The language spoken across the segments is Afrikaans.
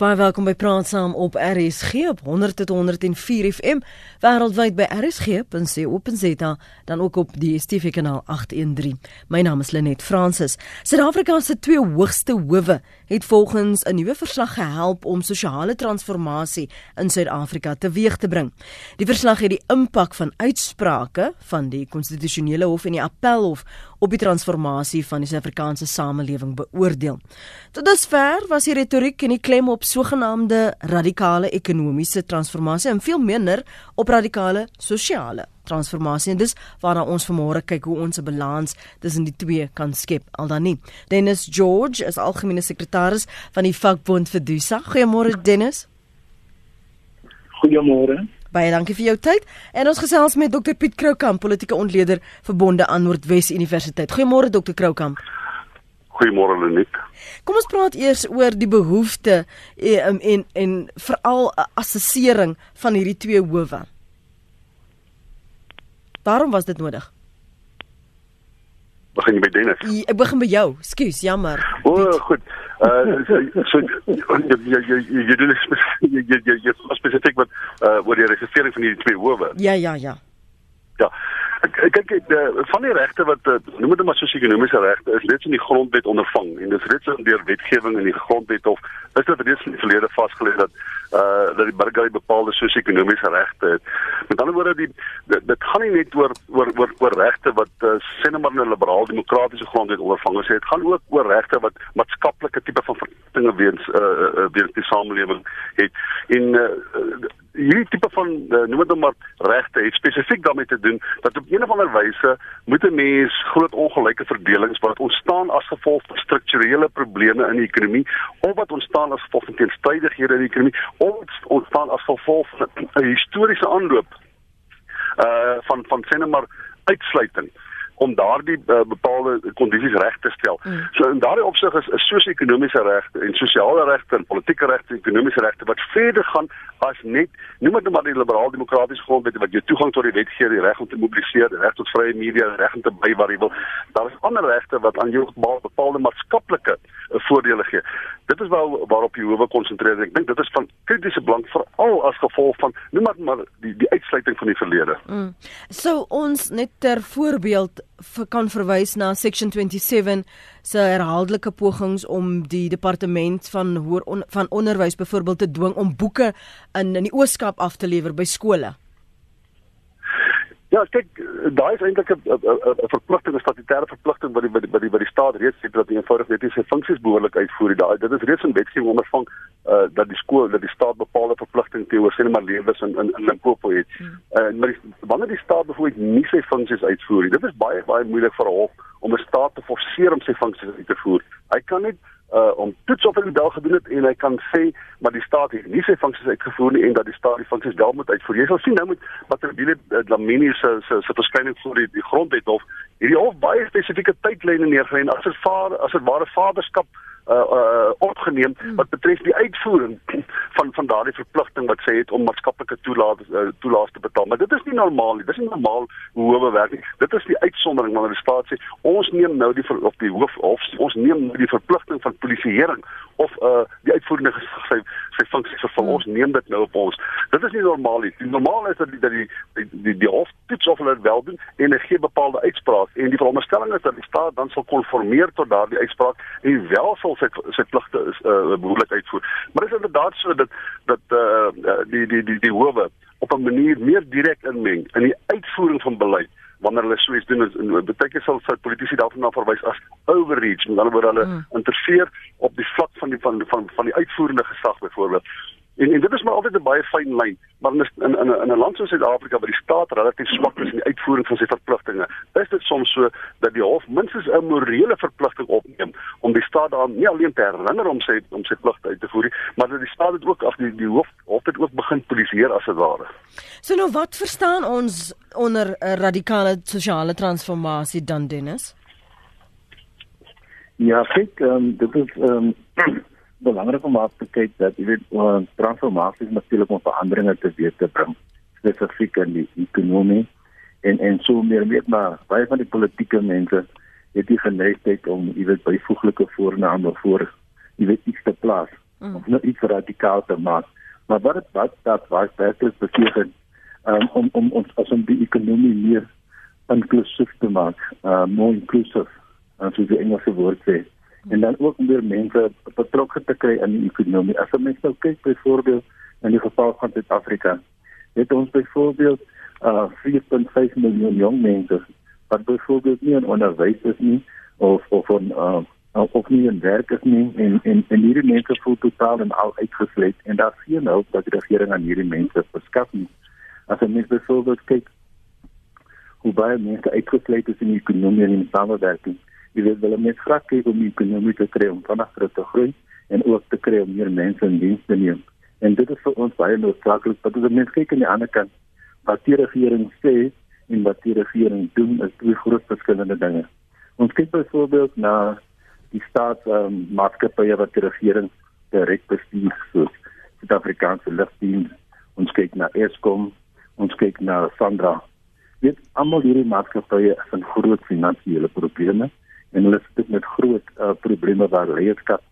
Baie welkom by Praat Saam op RSG op 100 tot 104 FM wêreldwyd by rsg.co.za dan ook op die DStv kanaal 813. My naam is Lenet Fransis. Suid-Afrika se twee hoogste howe het volgens 'n nuwe verslag gehelp om sosiale transformasie in Suid-Afrika teweeg te bring. Die verslag het die impak van uitsprake van die konstitusionele hof en die appelhof op die transformasie van die Suid-Afrikaanse samelewing beoordeel. Tot dusver was die retoriek en die klem op sogenaamde radikale ekonomiese transformasie en veel minder op radikale sosiale transformasie. En dis waarna ons vanmôre kyk hoe ons 'n balans tussen die twee kan skep. Al dan nie. Dennis George is algemene sekretaris van die vakbond Fedusa. Goeiemôre Dennis. Goeiemôre. Baie dankie vir jou tyd. En ons gesels met Dr Piet Kroukamp, politieke ontleder verbonde aan Noordwes Universiteit. Goeiemôre Dr Kroukamp. Goeiemôre Lenet. Kom ons praat eers oor die behoefte en en, en, en veral 'n assessering van hierdie twee howe. Waarom was dit nodig? Begin jy by Dennis? Ja, ek begin by jou. Skus, jammer. O, oh, goed. Uh so, so jy jy jy doen jy jy jy spesifiek wat uh oor die registering van hierdie twee howe. Ja, ja, ja. Ja. Ek kyk ek van die regte wat eh, noem dit maar sosio-ekonomiese regte is reeds in die grondwet ondervang en dit is reeds deur wetgewing in die grondwet of is dit reeds in die verlede vasgelê dat uh dat die burger bepaalde sosio-ekonomiese regte het. Met ander woorde die dit, dit gaan nie net oor oor oor, oor regte wat uh, sê net maar 'n liberaal demokratiese grondwet ondervang is. Dit gaan ook oor regte wat maatskaplike tipe van verpligtinge weens uh weens die samelewing het. En uh, hierdie tipe van uh, noem dit maar regte het spesifiek daarmee te doen dat op een of ander wyse moet 'n mens groot ongelyke verdelings wat ontstaan as gevolg van strukturele probleme in die ekonomie of wat ontstaan as gevolg van teenstrydighede in die ekonomie of ontstaan as gevolg van 'n historiese aanloop uh van van sê net maar uitsluiting om daardie uh, bepaalde kondisies reg te stel. Mm. So in daardie opsig is 'n sosio-ekonomiese regte en sosiale regte en politieke regte en ekonomiese regte wat verder gaan as net noem dit nou maar die liberaal-demokratiese grondwet wat jou toegang tot die wet gee, die reg om te mobiliseer, die reg tot vrye media, die reg om te by waar jy wil. Daar is ander regte wat aan jou bepaalde maatskaplike uh, voordele gee. Dit is waar waarop jy hoewe konsentreer. Ek dink dit is van kritiese belang veral as gevolg van noem maar, maar die die uitsluiting van die verlede. Mm. So ons net ter voorbeeld kan verwys na section 27 se herhaaldelike pogings om die departement van hoër on, van onderwys byvoorbeeld te dwing om boeke in in die ooskap af te lewer by skole. Ja, kyk, daai is eintlik 'n verpligting, 'n statutêre verpligting wat die wat die wat die, die staat reeds het dat die eenvoudig net sy funksies behoorlik uitvoer. Daai dit is reeds in wetgewing ondervang uh dat die skool dat die staat bepaalde verpligting teenoor sê maar leerders in in in Limpopo het. Uh maar die, wanneer die staat byvoorbeeld nie sy funksies uitvoer nie, dit is baie baie moeilik vir 'n hof om 'n staat te forceer om sy funksies uit te voer. Hy kan net uh om toets op die dag gedoen het en hy kan sê maar die staat het nie sy funksies uitgevoer nie en dat die staat die funksies wel moet uitvoer. Jy sal sien nou met Matabile uh, Dlamini se se se verskyning voor die, die grondwet hof hierdie hof baie spesifieke tydlyne neergelê en as dit vader as dit ware vaderskap uh uh opgeneem wat betref die uitvoering van van daardie verpligting wat sê het om maatskaplike toelaat uh, toelaat te betaal. Maar dit is nie normaal nie. Dis nie normaal hoe howe werk nie. Dit is die uitsondering wanneer die staat sê ons neem nou die op die hoof of ons neem nou die verpligting van polisieering of uh die uitvoerende sy sy funksie vervul. Ons neem dit nou op ons. Dit is nie normaal nie. Die normaal is dat die dat die die die, die hof toets of hulle dit wel doen en hulle gee bepaalde uitspraak en die veronderstelling is dat die staat dan sal konformeer tot daardie uitspraak en wel sal sy sy pligte is uh, behoorlik uitvoer. Maar is inderdaad so dat dat uh, die die die die howe op 'n manier meer direk inmeng in die uitvoering van beleid wanneer hulle so iets doen en baie keer sal sou politici daarvan na verwys as overreach, met ander woorde hulle hmm. interfereer op die vlak van die van van van die uitvoerende gesag byvoorbeeld. En en dit is maar altyd 'n baie fyn lyn, maar in in in 'n land soos Suid-Afrika waar die staat relatief swak is in die uitvoering van sy verpligtinge, is dit soms so dat die hof minstens 'n morele verpligting opneem staat daaraan nie alleen te herinner om sy om sy pligte uit te voer nie, maar dat die staat dit ook af die die hof hof dit ook begin polisieer as dit ware. So nou wat verstaan ons onder 'n radikale sosiale transformasie dan Dennis? Ja, ek um, dit is ehm um, belangrik om af te kyk dat jy weet uh, transformasies natuurlik om veranderinge te weet te bring spesifiek in die ekonomie en en so meer weet maar baie van die politieke mense het die geneigtheid om jy weet byvoeglike voorname voor jy weet iets te plaas mm. of nou iets radikaal te maak. Maar wat het, wat dat was werklik beteken um, om om ons as om die ekonomie meer inklusief te maak, uh more inclusive, as jy die Engelse woord sê. En dan ook meer mense betrokke te kry in die ekonomie. As jy mens nou kyk byvoorbeeld in die geval van Suid-Afrika, het ons byvoorbeeld uh 4.5 miljoen jong mense wat byvoorbeeld nie in onderwys is nie of of on uh of nie in werk is nie en en en hierdie mense voel totaal en al uitgesluit en daar sien nou dat die regering aan hierdie mense verskaf nie. As jy mens byvoorbeeld kyk hoe baie mense uitgesluit is in die ekonomie en in samewerking. Jy weet wel met graag kyk om die ekonomie te kry om vanaf te groei en ook te kry om meer mense in diens te neem. En dit is vir ons baie noodsaaklik. Dat ons mense kyk aan die ander kant wat die regering sê en wat die regering doen is twee groot verskillende dinge. Ons kyk byvoorbeeld na die staat um, maatskappye wat die regering direk bestuur soos Suid-Afrikaanse Lugdiens. Ons kyk na Eskom, ons kyk na Sandra weet almal hierdie maatskappye is in groot finansiële probleme en hulle sit met groot uh, probleme waar leierskap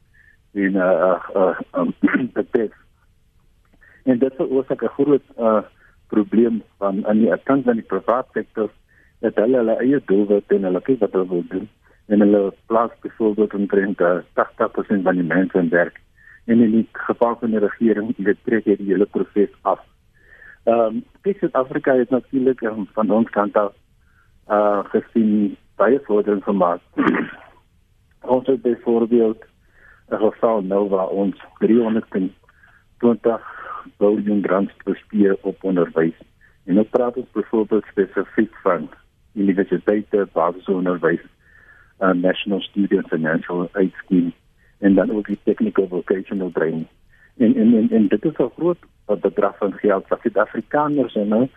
en uh uh um, dit en dit veroorsaak 'n groot uh probleem van aan die kant van die private sektor dat hulle hulle eie doelwitte en hulle kyk wat hulle wil doen en hulle plaas byvoorbeeld omtrent 80% van die mense in werk en in die geval van die regering dit trek hierdie hele proses af Ehm um, Suid-Afrika het natuurlik um, van ons kant af uh gesien baie vordering gemaak. ons het byvoorbeeld 'n geval nou waar ons 320 miljard rand bestee op onderwys. En nou praat ons byvoorbeeld spesifiek van universiteite, basisonderwys, 'n uh, National Student Financial Aid Scheme en dan ook die technical vocational training. En en en, en dit is 'n groot bedrag van geld wat Suid-Afrikaners nou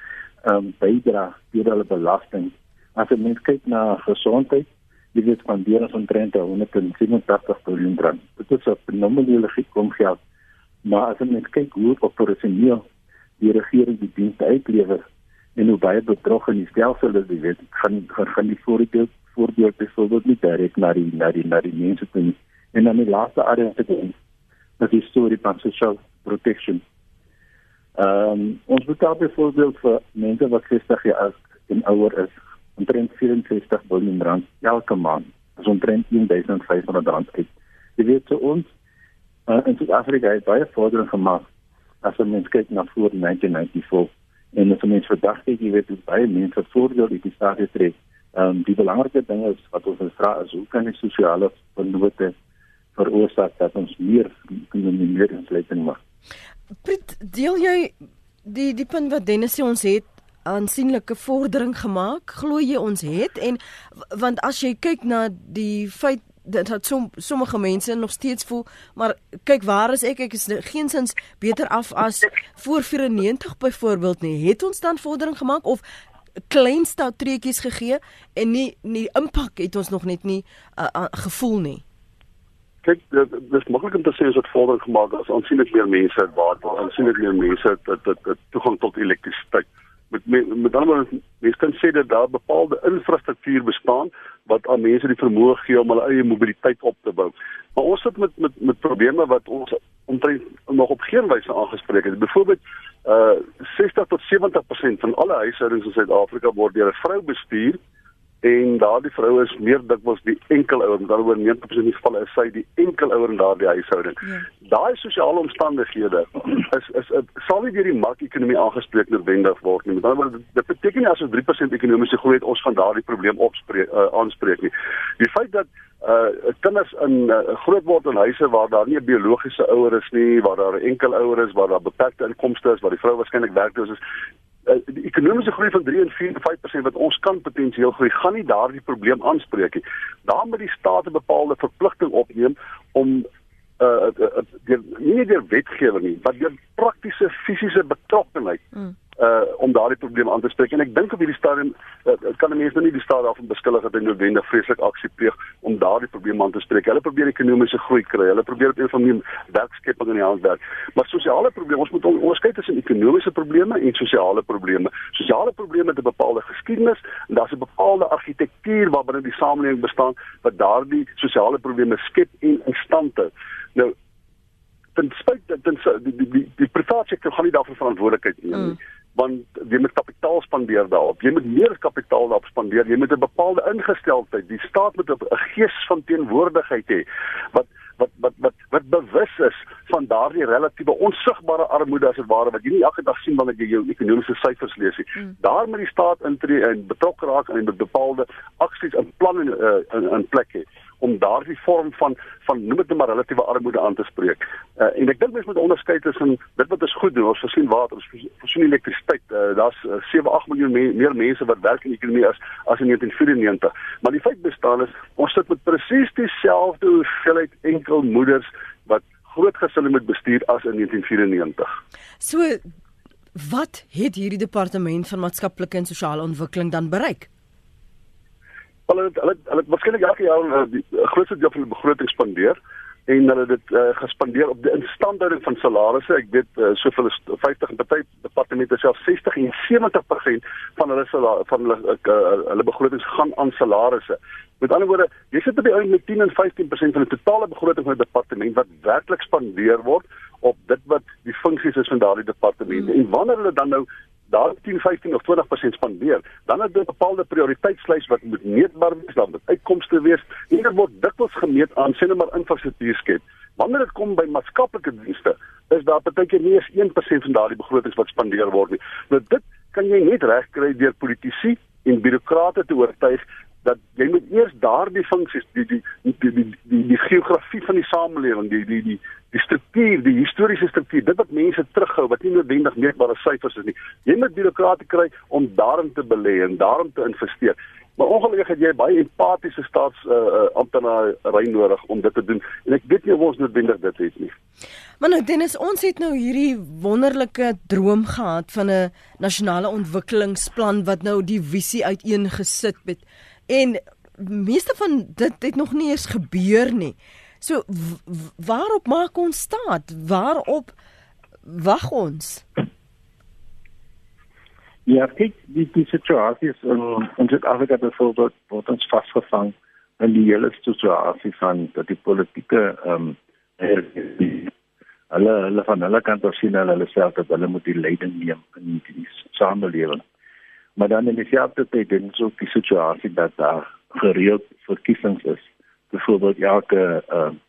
ehm um, bydra deur hulle belasting. As jy mens kyk na gesondheid, jy weet van deur ons omtrent 187 miljard rand. Dit is 'n fenomenale geld. Maar as mens kyk hoe operasioneel die regering die dienste uitlewer en hoe baie betrog in die stelsel is, weet, gaan gaan die voorbeeld voorbeeld byvoorbeeld nie direk na die na die na die mense toe. En dan die laaste area te doen. Dat is storie van social protection Ehm um, ons betaal byvoorbeeld vir mense wat 60 jaar oud en ouer is, omtrent 64 miljard rand elke maand. Dis omtrent 1500 rand uit. Jy weet so ons uh, in Suid-Afrika het baie vordering gemaak as ons kyk na voor 1994 en as ons vandag kyk, jy weet baie mense voordeel uit die staat trek. Ehm um, die belangrike ding is wat ons vra is hoe kan die sosiale vennote veroorsaak dat ons meer meer insluiting maak? Prit, deel jy die die punt wat Dennis sê ons het aansienlike vordering gemaak, glo jy ons het en want as jy kyk na die feit dat dat som, sommige mense nog steeds voel maar kyk waar is ek? Ek is geensins beter af as voor 94 byvoorbeeld nie. Het ons dan vordering gemaak of klein staptreetjies gegee en nie nie impak het ons nog net nie uh, uh, gevoel nie? Kyk dit is maklik om te sê as dit vordering gemaak het as aansienlik meer mense het water aansienlik meer mense het dat dit toegang tot elektrisiteit met met ander woorde mense kan sê dat daar bepaalde infrastruktuur bestaan wat aan mense die vermoë gee om hulle eie mobiliteit op te bou. Maar ons sit met met met probleme wat ons omtrent nog op geen wyse aangespreek het. Byvoorbeeld uh 60 tot 70% van alle huishoudings in Suid-Afrika word deur 'n vrou bestuur en daardie vrou is meer dikwels die enkelouer met alhoewel 90% van die gevalle is sy die enkelouer in daardie huishouding. Ja. Daai sosiale omstandighede is is, is sal nie deur die markekonomie aangespreek noodwendig word nie. Met ander woorde dit beteken nie as ons 3% ekonomiese groei het ons gaan daardie probleem opspreek uh, aanspreek nie. Die feit dat uh kinders in uh, groot word in huise waar daar nie 'n biologiese ouer is nie, waar daar 'n enkel ouer is, waar daar beperkte inkomste is, waar die vrou waarskynlik werkloos is, die ekonomiese groei van 3 en 4 en 5% wat ons kan potensieel groei, gaan nie daardie probleem aanspreek nie. Daar moet die staat 'n bepaalde verpligting opneem om uh, uh, uh die, nie deur wetgewing nie, maar deur praktiese fisiese betrokkenheid mm uh om daardie probleem aan te spreek en ek dink op hierdie stadium uh, kan mense nou nie die staat daarvan beskuldig dat hulle noodwendig vreeslik aksie pleeg om daardie probleem aan te spreek. Hulle probeer ekonomiese groei kry. Hulle probeer op 'n van die werkskepping in die hand werk. Maar sosiale probleme, ons moet onderskei tussen ekonomiese probleme en sosiale probleme. Sosiale probleme het 'n bepaalde geskiedenis en daar's 'n bepaalde argitektuur waarbinne die samelewing bestaan wat daardie sosiale probleme skep en in stand hou. Nou ten spyte ten die die die, die private sektor gaan nie daarvoor verantwoordelikheid neem nie. Mm want jy moet kapitaal spandeer daarop. Jy moet meer kapitaal daarop spandeer. Jy moet 'n bepaalde ingesteldheid. Die staat moet 'n gees van teenwoordigheid hê wat wat wat wat wat bewus is van daardie relatiewe onsigbare armoede as dit ware wat jy nie elke dag sien wanneer jy jou ekonomiese syfers lees nie. Mm. Daar moet die staat intree en betrokke raak en bepaalde aksies en planne uh, in in plek hê om daardie vorm van van noem dit net maar relatiewe armoede aan te spreek. Uh, en ek dink mens moet onderskei tussen dit wat ons goed doen, ons voorsien water, ons voorsien elektrisiteit. Uh, Daar's uh, 7, 8 miljoen me meer mense wat werk in die ekonomie as as in 1994. Maar die feit bestaan is ons sit met presies dieselfde hoeveelheid enkel moeders wat groot gesinne moet bestuur as in 1994. So wat het hierdie departement van maatskaplike en sosiale ontwikkeling dan bereik? Hulle hulle hulle waarskynlik elke jaar 'n uh, uh, groot deel van die begroting spandeer en hulle dit uh, gespandeer op die instandhouding van salarisse. Ek weet uh, soveel is 50 en party departemente self 60 en 70% van hulle van hulle uh, hulle begrotings gaan aan salarisse. Met ander woorde, jy sit op die ou met 10 en 15% van die totale begroting van die departement wat werklik spandeer word op dit wat die funksies is van daardie departemente. Mm. En wanneer hulle dan nou daar 10, 15 of 20% spandeer, dan het dit 'n bepaalde prioriteitslys wat moet meetbaar wees, dan moet uitkomste wees. En dit word dikwels gemeet aan sien maar infrastruktuur skep. Wanneer dit kom by maatskaplike dienste, is daar baie nie eens 1% van daardie begrotings wat spandeer word nie. Nou dit kan jy net regkry deur politici en birokrate te oortuig dat jy moet eers daardie funksies die die die die die, die, die geografie van die samelewing die die die die struktuur die historiese struktuur dit wat mense terughou wat nie noodwendig meetbare syfers is nie. Jy moet byråkrate kry om daarin te belê en daarin te investeer. Maar ongelukkig het jy baie empatiese staats uh, uh, amptenare nodig om dit te doen. En ek weet nie of ons noodwendig dit het nie. Maar nou Dennis, ons het nou hierdie wonderlike droom gehad van 'n nasionale ontwikkelingsplan wat nou die visie uiteengesit het En meeste van dit het nog nie eens gebeur nie. So waarop maak ons staat? Waarop wag ons? Ja, kyk, die die situasie is in in Suid-Afrika byvoorbeeld word ons vasgevang in die hele situasie van dat die politieke ehm um, hulle hulle van hulle kant af sien hulle self dat hulle moet die leiding neem in die samelewing. Maar dan in dieselfde tyd ons ook die situasie dat daar gereeld verkiesings is. Byvoorbeeld elke ehm uh,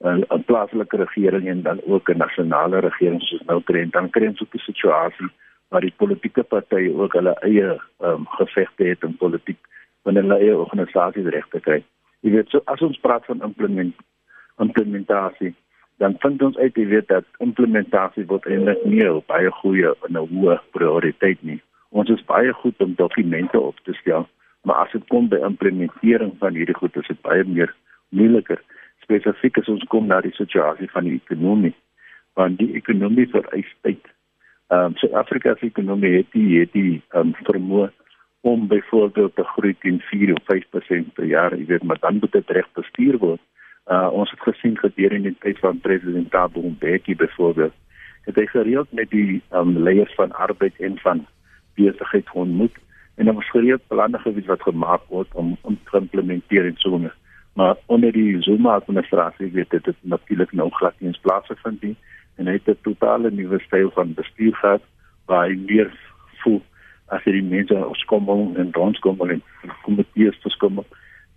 'n 'n plaaslike regering en dan ook 'n nasionale regering soos nou kry en dan ons ook 'n situasie waar die politieke partye ook hulle eie ehm um, gevegte het in politiek wanneer hulle eie organisasies regte kry. Jy weet so as ons praat van implement implementasie dan vind ons uit jy weet dat implementasie word eintlik nie baie goeie en 'n hoë prioriteit nie. Ons is baie goed om dokumente op te stel, maar as dit kom by implementering van hierdie goed, is dit baie meer moeiliker. Spesifiek as ons kom na die situasie van die ekonomie, want die ekonomie vereis tyd. Ehm um, Suid-Afrika se ekonomie het die het die um, vermoë om byvoorbeeld te groei teen 4 of 5% per jaar, jy weet, maar dan moet dit reg bestuur word. Uh ons het gesien gedurende die tyd van president Thabo Mbeki byvoorbeeld, het hy gereeld met die ehm um, leiers van arbeid en van besigheid ontmoet en dan gereed planne gewees wat gemaak word om om te implementeer in somme maar onder die Zuma administrasie weet dit dit natuurlik nou glad nie eens plaasgevind nie en hy het 'n totale nuwe styl van bestuur gehad waar hy meer voel as hy die mense opskommel en donskommel en komitees verskommel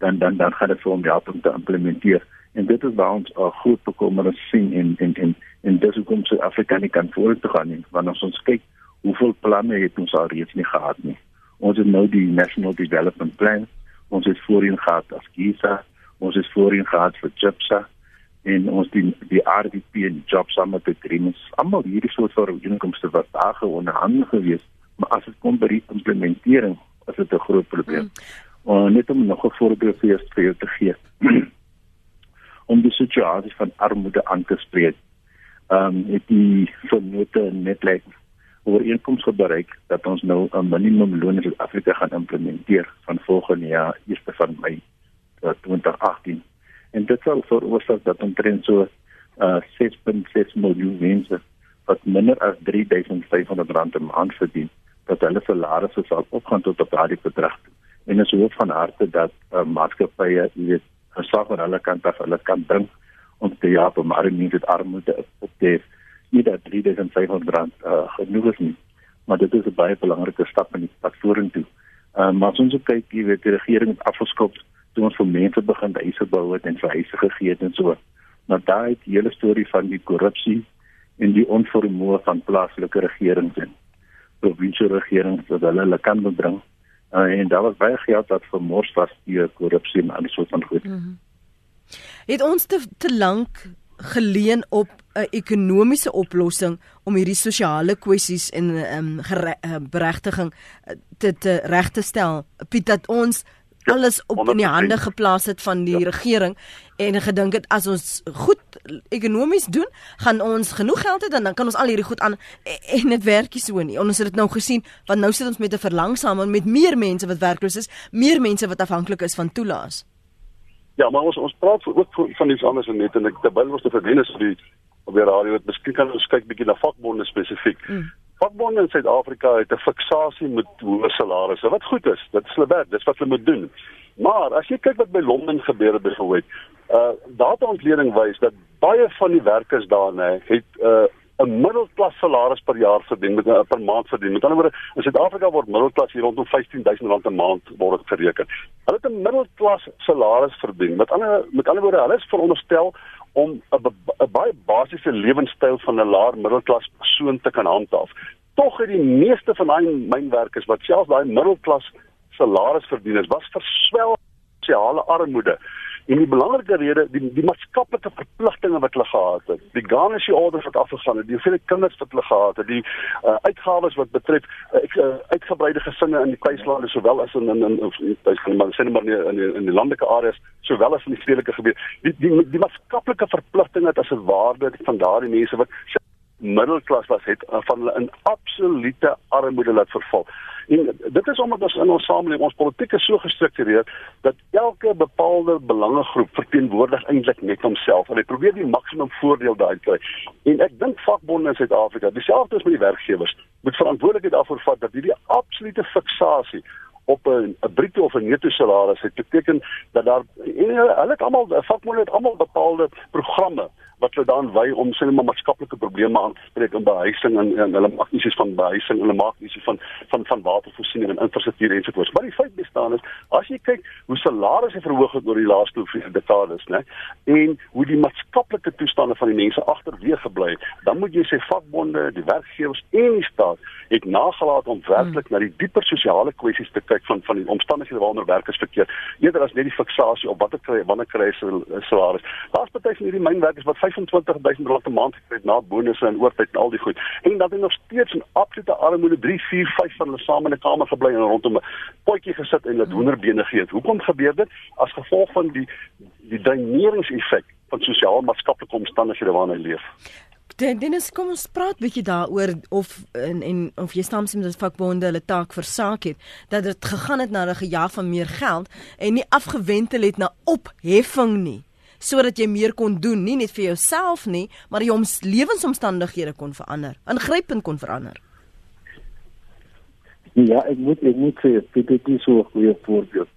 dan dan dan gaan dit vir hom help om te implementeer. En dit is waar ons al goed bekommer sien in in in in dese kom se Afrikaanse kan voort te gaan nie. Want ons kyk hoeveel planne het ons al reeds nie gehad nie. Ons het nou die National Development Plan, ons het voorheen gehad as GISA, ons het voorheen gehad vir JIPSA en ons die die RDP en Job Summit Agreements. Almal hierdie soort van inkomste wat daar geonderhandel gewees, maar as dit kom by die implementering, is dit 'n groot probleem. Mm. Net om nog 'n voorbeeld vir jou te gee. om die situasie van armoede aan te spreek. Ehm um, het die vernote net lyk ooreenkoms bereik dat ons nou 'n minimumloon in Suid-Afrika gaan implementeer van volgende jaar 1 van Mei 2018. En dit sal veroorsaak dat omtrent so uh, 6.6 miljoen mense wat minder as 3500 rand 'n maand verdien, dat hulle salarisse sal opgaan tot op daardie bedrag. En is hoop van harte dat uh, maatskappye, jy weet, gesorg aan hulle kant af hulle kan dink om te help om arme mense met armoede op te nie dat 3500 rand uh, genoeg is nie maar dit is 'n baie belangrike stap in die pad vorentoe. Ehm uh, maar as ons kyk, jy weet die regering het afgeskop toe ons vir mense begin huise bou het en vir huise gegee het en so. Maar daai het die hele storie van die korrupsie en die onvermoë van plaaslike regerings en provinsiale regerings wat hulle hulle kan bring. Uh, en daar was baie geld wat vermors was deur korrupsie en ander soort van goed. Mm -hmm. Het ons te te lank geleen op 'n ekonomiese oplossing om hierdie sosiale kwessies en um, beregting te te reg te stel. Piet dat ons ja, alles op in die hande geplaas het van die ja. regering en gedink het as ons goed ekonomies doen, gaan ons genoeg geld hê dan dan kan ons al hierdie goed aan en dit werk nie so nie. Ons het dit nou gesien want nou sit ons met 'n verlangsaming met meer mense wat werkloos is, meer mense wat afhanklik is van toelaas. Ja, maar ons ons praat ook van iets anders en net en ek terwyl ons te verdien is vir die op die radio het miskien kan ons kyk bietjie na vakbonde spesifiek. Mm. Vakbonde in Suid-Afrika het 'n fiksasie met hoë salarisse wat goed is. Dit is lekker, dis wat hulle moet doen. Maar as jy kyk wat by Londen gebeur het byvoorbeeld, uh data-ontleding wys dat baie van die werkers daar nê het uh 'n middelklas salaris per jaar verdien met 'n per maand verdien. Met ander woorde, in Suid-Afrika word middelklas hier rondom 15000 rand 'n maand word gereken. Hulle het 'n middelklas salaris verdien. Met ander met ander woorde, hulle is veronderstel om 'n baie basiese lewenstyl van 'n laer middelklas persoon te kan handhaaf. Tog het die meeste van daai mynwerkers wat selfs daai middelklas salaris verdien, is was verswel sosiale armoede. En die belangrike rede, die die maatskaplike verpligtinge wat hulle gehad het, die garnishing orders wat afgegaan het, die hoeveelheid kinders wat hulle gehad het, die uh, uitgawes wat betref uh, uh, uitgebreide gesinne in die tuislande sowel as in in in tuislande maar net maar in die, in die landelike areas sowel as in die stedelike gebied. Die die die, maatskaplike verpligtinge as 'n waarde van daardie mense wat middelklas was het van hulle in absolute armoede laat verval. En dit is omdat ons in ons samelewing ons politiek is so gestruktureer dat elke bepaalde belangegroep verteenwoordig eintlik net homself en hy probeer die maksimum voordeel daai kry. En ek dink vakbonde in Suid-Afrika, dieselfde as met die werkgewers, moet verantwoordelikheid daarvoor vat dat hierdie absolute fiksasie op 'n bruto of 'n netto salaris het beteken dat daar en hulle het almal vakbonde het almal bepaalde programme wat hulle dan wy om sê net maar maatskaplike probleme aan te spreek in behuising en, en hulle maak isies van behuising, hulle maak isies van van van watervoorsiening en infrastruktuur ensovoorts. Maar die feit bestaan is as jy kyk hoe salarisse verhoog het oor die laaste vier dekades, né? En hoe die maatskaplike toestande van die mense agterweë gebly het, dan moet jy sê vakbonde, die werkgewers en die staat het nagelaat om werklik hmm. na die dieper sosiale kwessies te kyk van van die omstandighede waaronder werkers verkeer, eerder as net die fiksasie op watter kry wanneer kry hulle salaris. Daar's baie van hierdie mynwerkers wat 25000 rand 'n maand gekry na bonusse en oortyd en al die goed. En dat hulle nog steeds in absolute armoede 3, 4, 5 van hulle saam in 'n kamer gebly en rondom 'n potjie gesit en hulle hoenderbene geëet. Hoekom gebeur dit? As gevolg van die die dreineringseffek van sosiaal-maatskaplike omstandighede waarin hulle leef. Dennis, kom ons praat bietjie daaroor of en en of jy saam met vakbonde hulle taak versaak het dat dit gegaan het na 'n gejaag van meer geld en nie afgewentel het na opheffing nie sodat jy meer kon doen, nie net vir jouself nie, maar jou lewensomstandighede kon verander, ingrypend kon verander. Ja, ek moet ek moet sê dit het nie so 'n goeie voorbeeld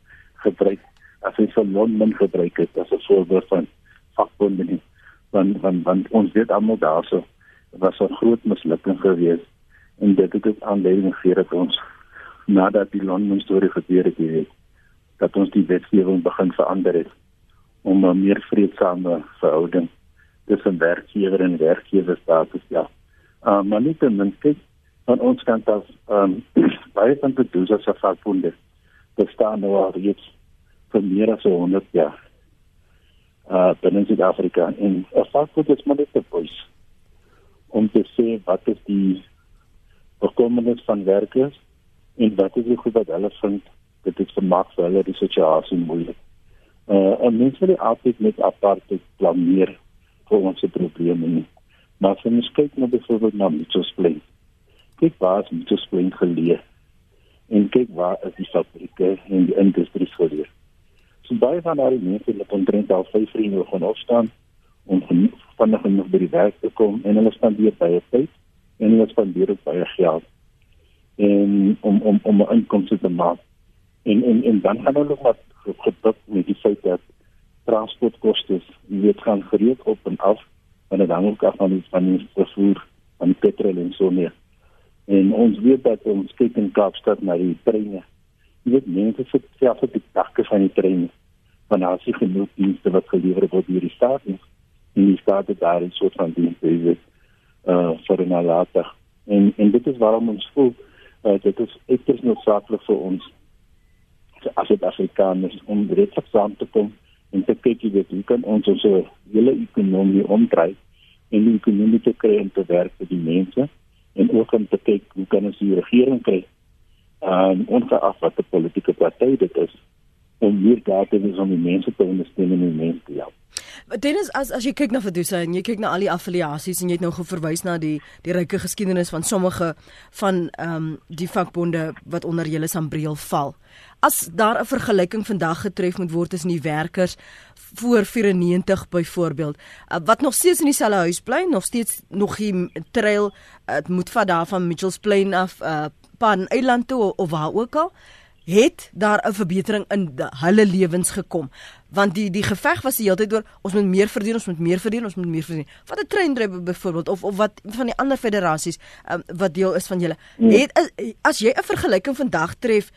gebruik as jy van Londen gebruik het as 'n voorbeeld van vakbonde nie. Want want want ons weet almal daarso was 'n groot mislukking geweest en dit het ook aanleiding gegee dat ons nadat die Londen storie gebeur het, dat ons die wetgewing begin verander het om 'n meer vredesame verhouding tussen werkgewer en werkgewer te stel. Uh, maar nie ten minste van ons kant af um, baie van die doels as vakbonde bestaan nou al reeds vir meer as 100 jaar. Uh, binne Suid-Afrika en vakbond is maar net 'n voice om te sê wat is die bekommernis van werkers en wat is die goed wat hulle vind dit is vermaak vir hulle die situasie moeilik. Uh, en mense wil altyd met aparte planeer vir ons probleme nie. Maar as ons kyk na byvoorbeeld na Mitchells Plain. Kyk waar is Mitchells Plain geleë? En kyk waar is die fabrieke en die industrie geleë? So baie van daai mense wat omtrent al 5 vriende gaan opstaan om vinnig genoeg by die werk te kom en hulle spandeer baie tyd en hulle spandeer ook baie geld en om om om 'n inkomste te maak. En en en dan gaan hulle wat gedruk met die feit dat transportkoste weet gaan gereed op en af van die dan ook af van die van die vervoer van die petrol en so meer. En ons weet dat ons kyk in Kaapstad na die treine. Jy weet mense sit self op die dakke van die. Van daar is genoeg dienste wat gelewer word deur die staat en die staat het daar 'n soort van dienste is uh vir nalatig. En en dit is waarom ons voel uh, dit is uiters noodsaaklik vir ons as dit Afrikaners om direk saam te kom en te kyk jy weet hoe kan hele ekonomie omdry en die ekonomie te kry om te werk vir die mense en ook om te kyk hoe kan ons die regering kry um, ongeag wat die politieke party dit is om meer data te hê om die mense te ondersteun en die mense te help. Dennis as as jy kyk na Fedusa en jy kyk na al die affiliasies en jy het nou geverwys na die die ryke geskiedenis van sommige van ehm um, die vakbonde wat onder julle sambreel val. As daar 'n vergelyking vandag getref moet word tussen die werkers voor 94 byvoorbeeld uh, wat nog steeds in dieselfde huis bly, nog steeds nog die trail dit uh, moet vat daar van Mitchells Plain af uh, Pan Eiland toe of waar ook al het daar 'n verbetering in hulle lewens gekom. Want die die geveg was die hele tyd oor ons moet meer verdien ons moet meer verdien ons moet meer verdien. Wat 'n treindrywer byvoorbeeld of of wat van die ander federasies um, wat deel is van julle. Nee. het as jy 'n vergelyking vandag tref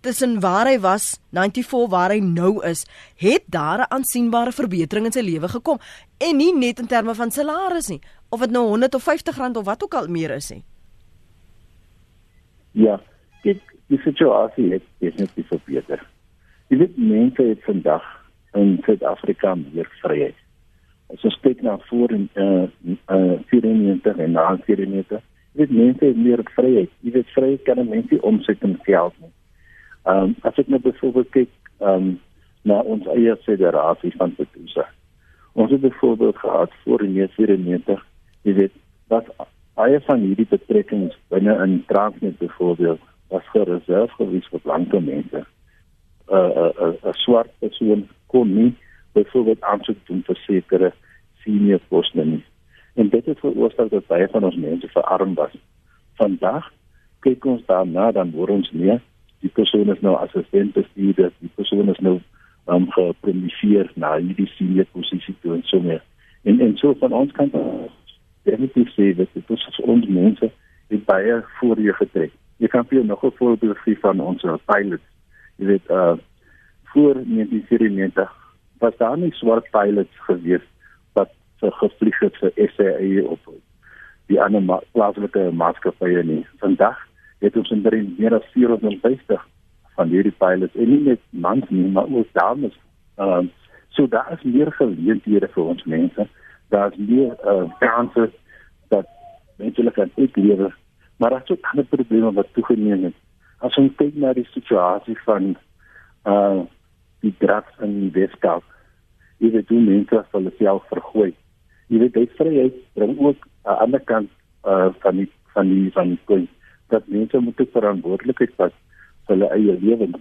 tussen waar hy was 94 waar hy nou is het daar 'n aansienbare verbetering in sy lewe gekom? En nie net in terme van salaris nie of dit nou 100 of 50 rand of wat ook al meer is nie ja dit die situasie het definitief verbeter. Jy weet mense het vandag in Suid-Afrika meer vryheid. As ons kyk na voor in eh uh, 94 en na 94, jy weet mense het meer vryheid. Jy weet vryheid kan mense omsit in geld nie. Ehm um, as ek net byvoorbeeld kyk ehm um, na ons eie federasie van Petusa. Ons het byvoorbeeld gehad voor in 94, jy weet, wat baie van hierdie betrekkings binne in Transnet byvoorbeeld was gereserveer gewees vir blanke mense. 'n uh, 'n uh, 'n uh, swart persoon kon nie byvoorbeeld aansoek doen vir sekere senior poste nie. En dit het veroorsaak dat baie van ons mense verarm was. Vandag kyk ons daarna dan word ons meer die persoon is nou assistent bestuurder, die persoon is nou um, gepromoveer na hierdie senior posisie toe en so meer. En en so van ons kant definitief sê dat dit is ons mense het baie voorheen getrek jy kan vir nog 'n voorbeeld gee van ons pilots. Jy weet uh voor 1994 was daar nie swart pilots gewees wat vir gevlieg het vir SAA of die ander ma plaaslike maatskappye nie. Vandag het ons inderdaad meer as 450 van hierdie pilots en nie net mans nie, maar ook dames. Um so daar is meer geleenthede vir ons mense. Daar is meer uh kanse dat mense kan uitlewe Maar daar is ook ander probleme wat toegeneem het. As ons kyk na die situasie van uh die drugs in die Weskaap, jy weet hoe mense hulle self vergooi. Jy weet dit vryheid bring ook aan die ander kant uh van die van die van die punt dat mense moet verantwoordelikheid vat vir hulle eie lewens.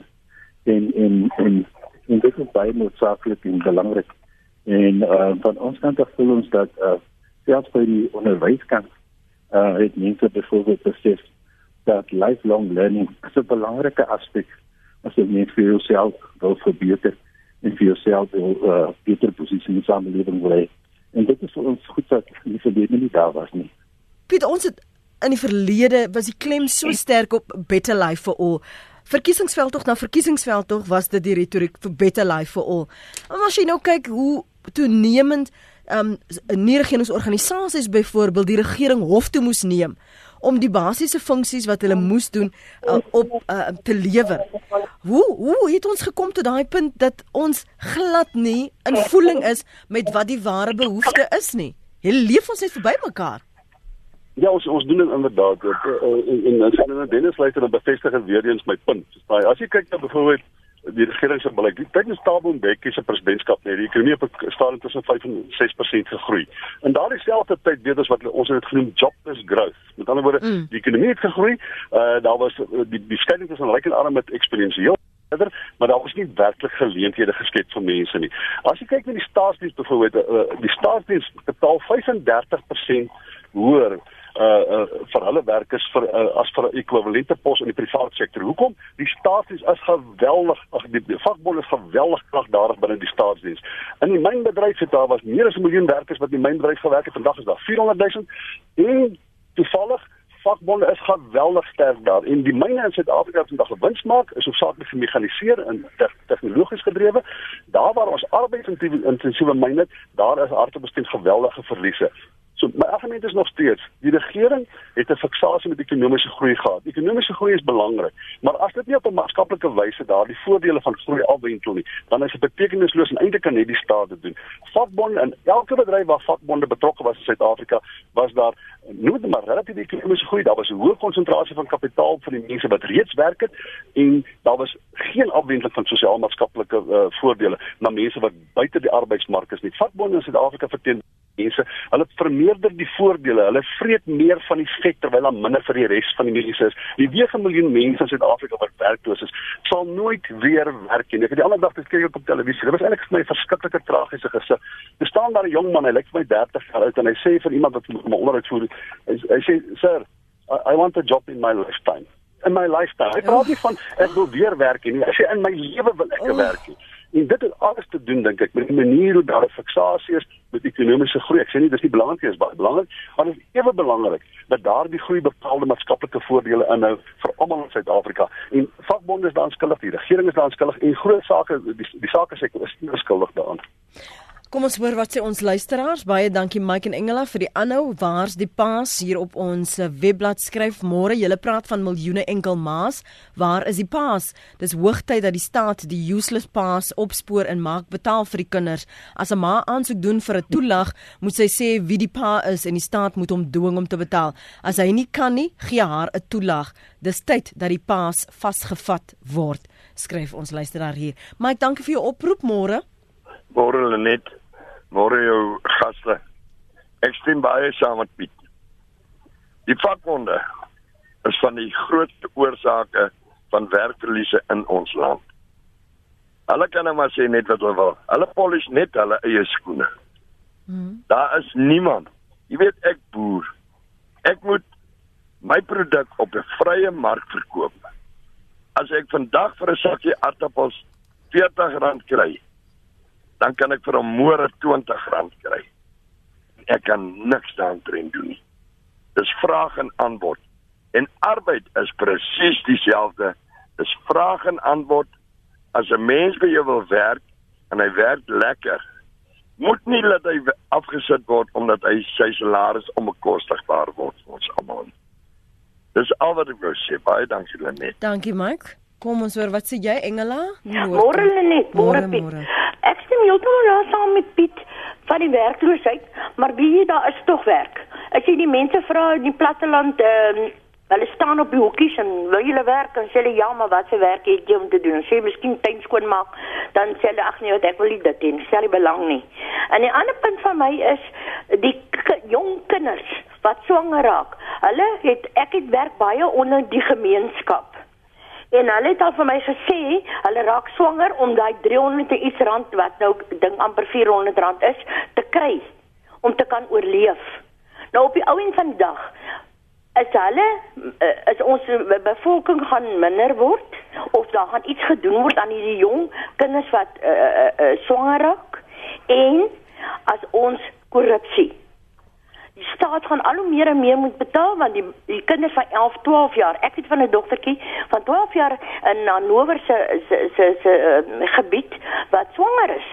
En en en en dit is baie noodsaaklik en belangrik. En uh van ons kant af voel ons dat uh selfs by die onderwyskant uh het mense byvoorbeeld besef dat lifelong learning 'n belangrike aspek as jy net vir jouself wil verbeter en vir jouself wil uh beter posisie in die samelewing wil en dit is vir ons goed dat nie verlede nie daar was nie. Piet ons het in die verlede was die klem so sterk op better life for all. Verkiesingsveld tog na verkiesingsveld tog was dit die retoriek vir better life for all. Maar as jy nou kyk hoe toenemend um nie regeringsorganisasies byvoorbeeld die regering hof toe moes neem om die basiese funksies wat hulle moes doen uh, op uh, te lewer. Hoe hoe het ons gekom tot daai punt dat ons glad nie in voeling is met wat die ware behoefte is nie? Hulle leef ons net verby mekaar. Ja, ons ons doen dit inderdaad. En en jy nou Dennis luister dan bevestig dit weer eens my punt. As jy kyk na byvoorbeeld die regering se beleid. Tydens Thabo Mbeki se presidentskap het die ekonomie op staan tussen 5 en 6% gegroei. En daardie selfde tyd weet ons wat ons het genoem jobless growth. Met ander woorde, mm. die ekonomie het gegroei. Uh daar was die die skeiding tussen ryk en arm met eksponensieel verder, maar daar was nie werklik geleenthede geskep vir mense nie. As jy kyk na die staatsdiens byvoorbeeld, uh, die staatsdiens betaal 35% hoër uh uh vir hulle werkers vir uh, as vir 'n ekwivalente pos in die private sektor. Hoekom? Die staatsdiens is geweldig, ag die, die vakbond is geweldig kragdadig binne die staatsdiens. In die mynbedryf het daar was meer as 'n miljoen werkers wat in die mynbedryf gewerk het. Vandag is daar 400 000 en toevallig vakbonde is geweldig sterk daar en die myne in Suid-Afrika wat vandag gewins maak is hoofsaaklik gemekaniseer en te tegnologies gedrewe. Daar waar ons arbeidsintensiewe myne, daar is aardbesteen geweldige verliese. So my argument is nog steeds, die regering het 'n fiksasie met ekonomiese groei gehad. Ekonomiese groei is belangrik, maar as dit nie op 'n maatskaplike wyse daardie voordele van groei afwentel nie, dan is dit betekenisloos en eintlik kan net die staat dit doen. Vakbonde en elke bedryf waar vakbonde betrokke was in Suid-Afrika, was daar noem dit maar relatiewe ekonomiese groei. Daar was 'n hoë konsentrasie van kapitaal vir die mense wat reeds werk het en daar was geen afwendeling van sosiaal-maatskaplike uh, voordele na mense wat buite die arbeidsmark is nie. Vakbonde in Suid-Afrika verteen mense. Hulle vermeerder die voordele. Hulle vreet meer van die vet terwyl daar minder vir die res van die mense is. Die 9 miljoen mense in Suid-Afrika wat werkloos is, sal nooit weer werk nie. Ek het die ander dag gekyk op televisie. Dit was eintlik vir my 'n verskriklike tragiese gesig. Daar staan daar 'n jong man, hy lyk vir my 30 jaar oud en hy sê vir iemand wat hom onderhoud voer, hy, hy sê, "Sir, I, I want a job in my lifetime." In my lifetime. Hy praat nie van ek wil weer werk nie. Hy sê in my lewe wil ek werk nie. En dit het alles te doen dink ek met die manier hoe daar 'n fiksasie is met ekonomiese groei. Ek sê nie dis nie belangrik is baie belangrik, maar dit is ewe belangrik dat daardie groei bepaalde maatskaplike voordele inhou vir almal in Suid-Afrika. En vakbonde is daan skuldig, die regering is daan skuldig en groot sake die, die sake sektor is skuldig daaraan. Kom ons hoor wat sê ons luisteraars. Baie dankie Mike en Engela vir die aanhou. Waar's die paas hier op ons webblad skryf môre. Julle praat van miljoene enkel maas. Waar is die paas? Dis hoogtyd dat die staat die useless paas opspoor en maak betaal vir die kinders. As 'n ma aansoek doen vir 'n toelag, moet sy sê wie die pa is en die staat moet hom dwing om te betaal. As hy nie kan nie, gee haar 'n toelag. Dis tyd dat die paas vasgevat word. Skryf ons luisteraar hier. Mike, dankie vir jou oproep môre. Môre Lenet. Môre jou gaste. Ek stem baie saam met Piet. Die vakbonde is van die grootste oorsake van werkverliese in ons land. Hulle kan nou maar sê net wat hulle wil. Hulle polish net hulle eie skoene. Hmm. Daar is niemand. Jy weet ek boer. Ek moet my produk op 'n vrye mark verkoop. As ek vandag vir 'n sakkie aardappels R40 kry, dan kan ek vir hom môre R20 kry. Ek kan niks daarin doen nie. Dis vraag en antwoord. En arbeid is presies dieselfde. Dis vraag en antwoord. As 'n mens by jou wil werk en hy werk lekker, moet nie laat hy afgesit word omdat hy sy salaris onbekostigbaar word vir ons almal. Dis al wat ek wou sê. Baie dankie Lenet. Dankie Mike. Kom ons hoor wat sê jy Engela? Môre Lenet, môre Piet. Ek stem heeltemal daar saam met Piet van die werkloosheid, maar wie daar is tog werk. As jy die mense vra in die platteland, ehm uh, hulle staan op die hokkies en wil hulle werk en sê hulle ja, maar wat se werk het jy om te doen? Sê miskien tuin skoon maak, dan sê hulle ag nee, ek wil nie dit doen. Sê hulle belang nie. En die ander punt van my is die jong kinders wat swanger raak. Hulle het ek het werk baie onder die gemeenskap En hulle het al vir my gesê, hulle raak swanger om daai 300 en iets rand wat nou ding amper 400 rand is, te kry om te kan oorleef. Nou op die ou en van dag is hulle eh, is ons bevolking gaan minder word of daar gaan iets gedoen word aan hierdie jong kinders wat uh, uh, uh, swanger raak en as ons korrupsie die staat gaan al hoe meer en meer moet betaal want die die kinders van 11, 12 jaar. Ek het van 'n dogtertjie van 12 jaar in Hannover se se se, se uh, gebied wat swanger is.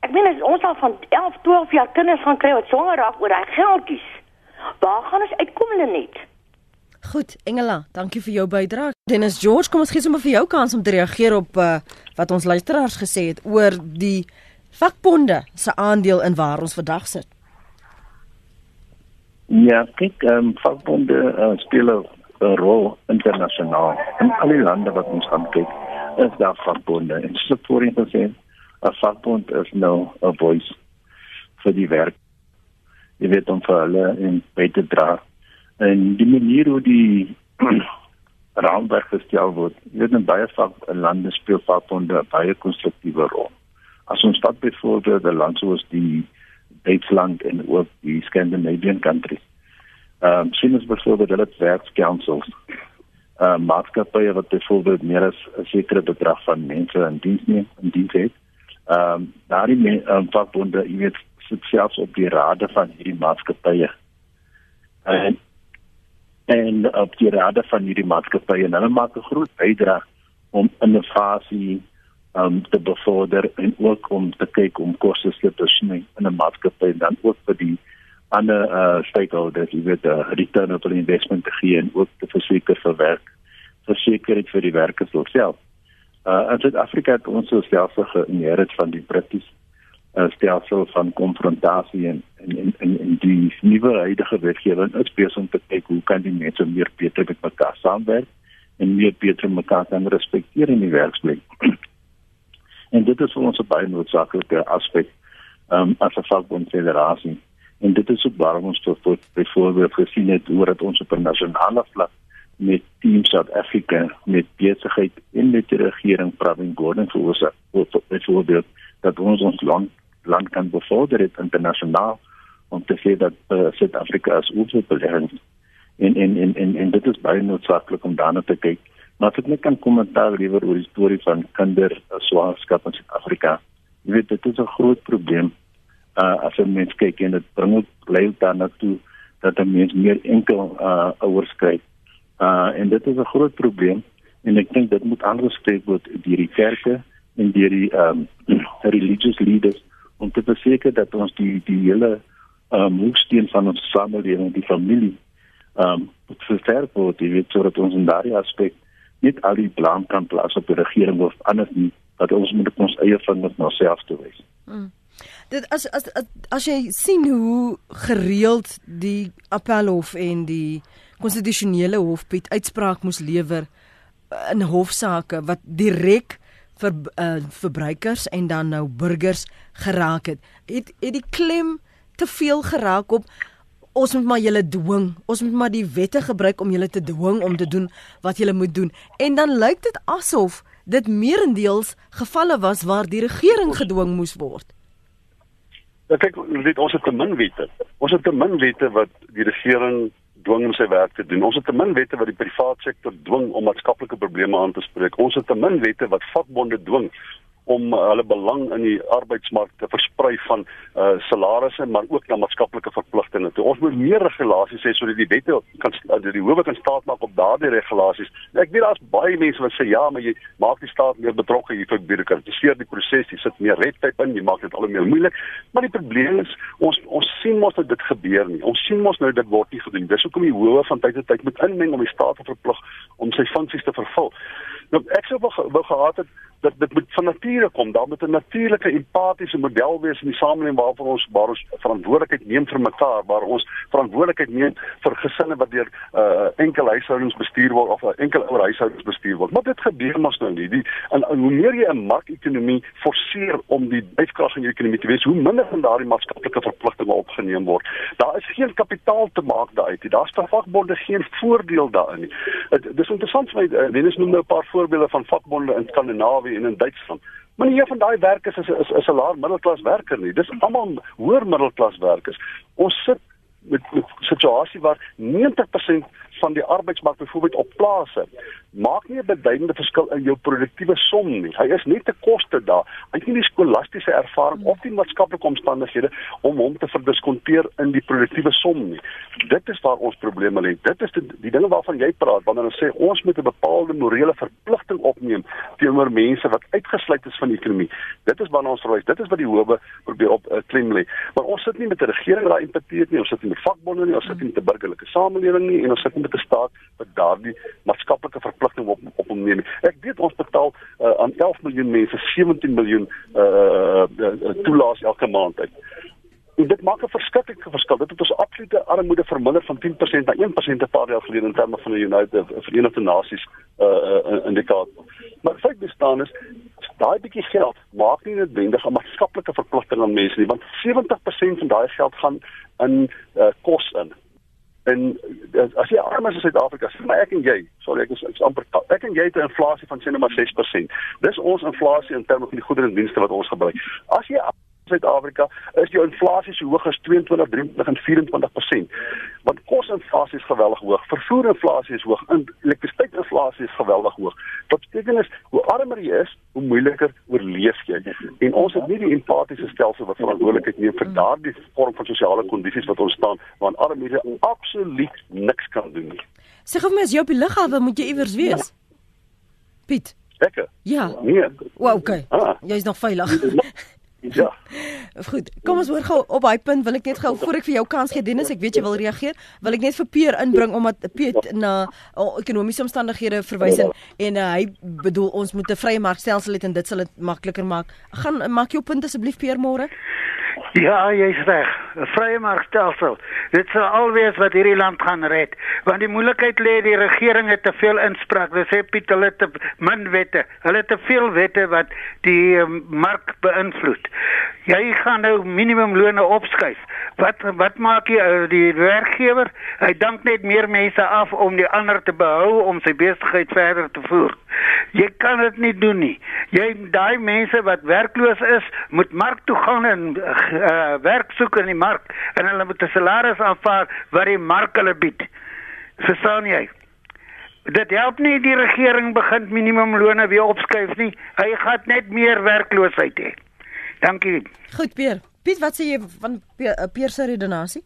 Ek meen as ons al van 11, 12 jaar kinders gaan kry wat swanger raak oor hy geldjies. Waar gaan ons uitkom hulle net? Goed, Engela, dankie vir jou bydrae. Dennis George, kom ons gee sommer vir jou kans om te reageer op uh, wat ons luisteraars gesê het oor die vakbonde se aandeel in waar ons vandag sit. Ja, kyk, ehm um, vakbonde uh, speel 'n rol internasionaal. In al die lande wat ons gaan kyk, is daar vakbonde. En soos voorheen gesê, 'n vakbond is nou 'n voice vir die werk. Jy weet om vir hulle en by te dra. En die manier hoe die raamwerk gestel word, jy weet in baie vak lande speel vakbonde 'n baie konstruktiewe rol. As ons vat byvoorbeeld 'n land soos die Duitsland en ook die Scandinavian countries Ehm um, sien ons byvoorbeeld hulle werkskansels. Ehm uh, maatskappye wat byvoorbeeld meer as 'n sekere bedrag van mense in diens neem in diens het. Ehm um, daardie ehm um, vakbonde, jy weet, sit selfs op die rade van hierdie maatskappye. En en op die rade van hierdie maatskappye en hulle maak 'n groot bydrae om innovasie um, te bevorder en ook om te kyk om koste te sny in 'n maatskappy en dan ook vir die ander uh, stakeholders jy weet uh, return op investment te gee en ook te verseker vir werk verseker vir die werkers self. Uh in Suid-Afrika het ons self geïnherit van die British uh, stelsel van konfrontasie en en en, en die nuwe huidige wetgewing is besig om te kyk hoe kan die mense meer beter met mekaar saamwerk en meer beter mekaar kan respekteer in die werksplek. En dit is vir ons 'n baie noodsaaklike aspek um, as 'n vakbondfederasie. En dit is ook waarom ons tot tot byvoorbeeld gesien het hoe dit ons op 'n nasionale vlak met Team South Africa met besigheid en met die regering Pravin Gordhan veroorsaak byvoorbeeld dat ons ons land land kan bevorder het internasionaal om te sê dat uh, Suid-Afrika as oorlewing en en en en en dit is baie noodsaaklik om daarna te kyk Maar ek net kan kommentaar liewer oor die storie van kinder swaarskap in Suid-Afrika. Jy weet dit is 'n groot probleem. Uh as jy mens kyk en dit bring ook lei daarna toe dat 'n mens meer enkel uh ouers kry. Uh en dit is 'n groot probleem en ek dink dit moet aangespreek word deur die kerke en deur die um religious leaders om te verseker dat ons die die hele um hoeksteen van ons samelewing, die familie um versterk word, jy weet sodat ons in daardie aspek net al die blame kan plaas op die regering of anders nie dat ons moet ons eie vingers na self toe wys. Hmm. Dit as, as as as jy sien hoe gereeld die appelhof en die konstitusionele hof Piet uitspraak moes lewer in hofsaake wat direk vir uh, verbruikers en dan nou burgers geraak het. Het het die klem te veel geraak op ons moet maar julle dwing. Ons moet maar die wette gebruik om julle te dwing om te doen wat julle moet doen. En dan lyk dit asof dit meerendeels gevalle was waar die regering gedwing moes word. Ja kyk, weet ons het te min wette. Ons het te min wette wat die regering dwing om sy werk te doen. Ons het te min wette wat die private sektor dwing om maatskaplike probleme aan te spreek. Ons het te min wette wat vakbonde dwing om uh, hulle belang in die arbeidsmark te versprei van uh, salarisse maar ook na maatskaplike verpligtinge. Ons moet meer regulasies hê sodat die wette kan uh, die howe kan staat maak op daardie regulasies. Ek weet daar's baie mense wat sê ja, maar jy maak die staat meer betrokke hier vir bureaukratiseer die proses, jy sit meer redtype in, jy maak dit al hoe meer moeilik. Maar die probleem is ons ons sien mos dat dit gebeur nie. Ons sien mos nou dit word nie gedoen. Dis hoekom die howe van tyd tot tyd moet inmeng om die staat te verplig om sy funksies te vervul. Nou ek sou wou gehad het dat dit moet van nature kom. Daar moet 'n natuurlike empatiese model wees in die samelewing waarvoor ons waar ons verantwoordelikheid neem vir mekaar, waar ons verantwoordelikheid neem vir gesinne wat deur uh, enkel huishoudings bestuur word of 'n enkel ouer huishoudings bestuur word. Maar dit gebeur mos nou nie. Die en, en hoe meer jy 'n markekonomie forceer om die dryfkrag in jou ekonomie te wees, hoe minder van daardie maatskaplike verpligtinge opgeneem word. Daar is geen kapitaal te maak daaruit. Daar's vir vakbonde geen voordeel daarin nie. Dit is interessant vir my, Dennis noem nou 'n paar voorbeelde van vakbonde in Skandinawië Skandinawië en in Duitsland. Maar nie een van daai werkers is is is 'n laer middelklas werker nie. Dis almal hoër middelklas werkers. Ons sit met 'n situasie waar 90% van die arbeidsmark byvoorbeeld op plase maak nie 'n beduidende verskil in jou produktiewe som nie. Hy is net te koste daar. Hy het nie die skolastiese ervaring of die maatskaplike omstandighede om hom te verdiskonteer in die produktiewe som nie. Dit is waar ons probleme lê. Dit is die, die dinge waarvan jy praat wanneer ons sê ons moet 'n bepaalde morele verpligting opneem teenoor mense wat uitgesluit is van die ekonomie. Dit is waarna ons verwys. Dit is wat die howe probeer op uh, klem lê. Maar ons sit nie met 'n regering wat daai empatie het nie. Ons sit nie met vakbonde nie. Ons sit nie met 'n burgerlike samelewing nie en ons sit nie met 'n staat wat daardie maatskaplike verpligting op op hom neem. Ek weet ons betaal uh, aan 11 miljoen mense 17 miljoen uh, uh, uh, toelaas elke maand uit. En dit maak 'n verskriklike verskil. Dit het ons absolute armoede verminder van 10% na 1% 'n paar jaar gelede in terme van die United Verenigde Nasies uh, uh, indikator. Maar feit bestaan is daai bietjie geld maak nie noodwendig 'n maatskaplike verpligting aan mense nie, want 70% van daai geld gaan in uh, kos in. En as jy arm is in Suid-Afrika, sê maar ek en jy, sorry ek is, ek is amper ek en jy het 'n inflasie van sê net maar 6%. Dis ons inflasie in terme van die goedere en dienste wat ons gebruik. As jy Suid-Afrika is die inflasie so hoog as 22, 23 en 24%. Want kosinflasie is geweldig hoog, vervoerinflasie is hoog, en elektrisiteitsinflasie is geweldig hoog. Wat beteken is hoe armer jy is, hoe moeiliker oorleef jy. En ons het nie die empatiese stelsel wat verantwoordelikheid neem vir daardie vorm van sosiale kondisies wat ontstaan waarin armoede absoluut niks kan doen nie. Sê gou my as jy op die lughawe moet jy iewers wees. Piet. Lekker. Ja. Nee. Wow, okay. Ah. Jy's nog veilig. Ja. Goed. Kom ons hoor gou op daai punt wil ek net gou voor ek vir jou kans gee Dennis, ek weet jy wil reageer. Wil ek net vir Pier inbring omdat Piet na uh, ekonomiese omstandighede verwys en, en uh, hy bedoel ons moet 'n vrye markstelsel hê en dit sal dit makliker maak. Gaan maak jou punt asseblief Pier môre. Ja, jy's reg. 'n Vrye markstelsel. Dit sal alwees wat hierdie land gaan red. Want die moeilikheid lê die regering het te veel inspraak. Hulle sê Piet hulle te min wette. Hulle het te veel wette wat die um, mark beïnvloed. Jy gaan nou minimumlone opskuif. Wat wat maak jy uh, die werkgewer? Hy dank net meer mense af om die ander te behou om sy besigheid verder te voer. Jy kan dit nie doen nie. Jy daai mense wat werkloos is, moet mark toe gaan en uh, werk soek in die mark en hulle moet 'n salaris aanvaar wat die mark hulle bied. Verstaan jy? Dit help nie die regering begin minimumlone weer opskuif nie. Hy gaan net meer werkloosheid hê. Dankie. Goed, Pier. Piet, wat sê jy van Pier se redenasie?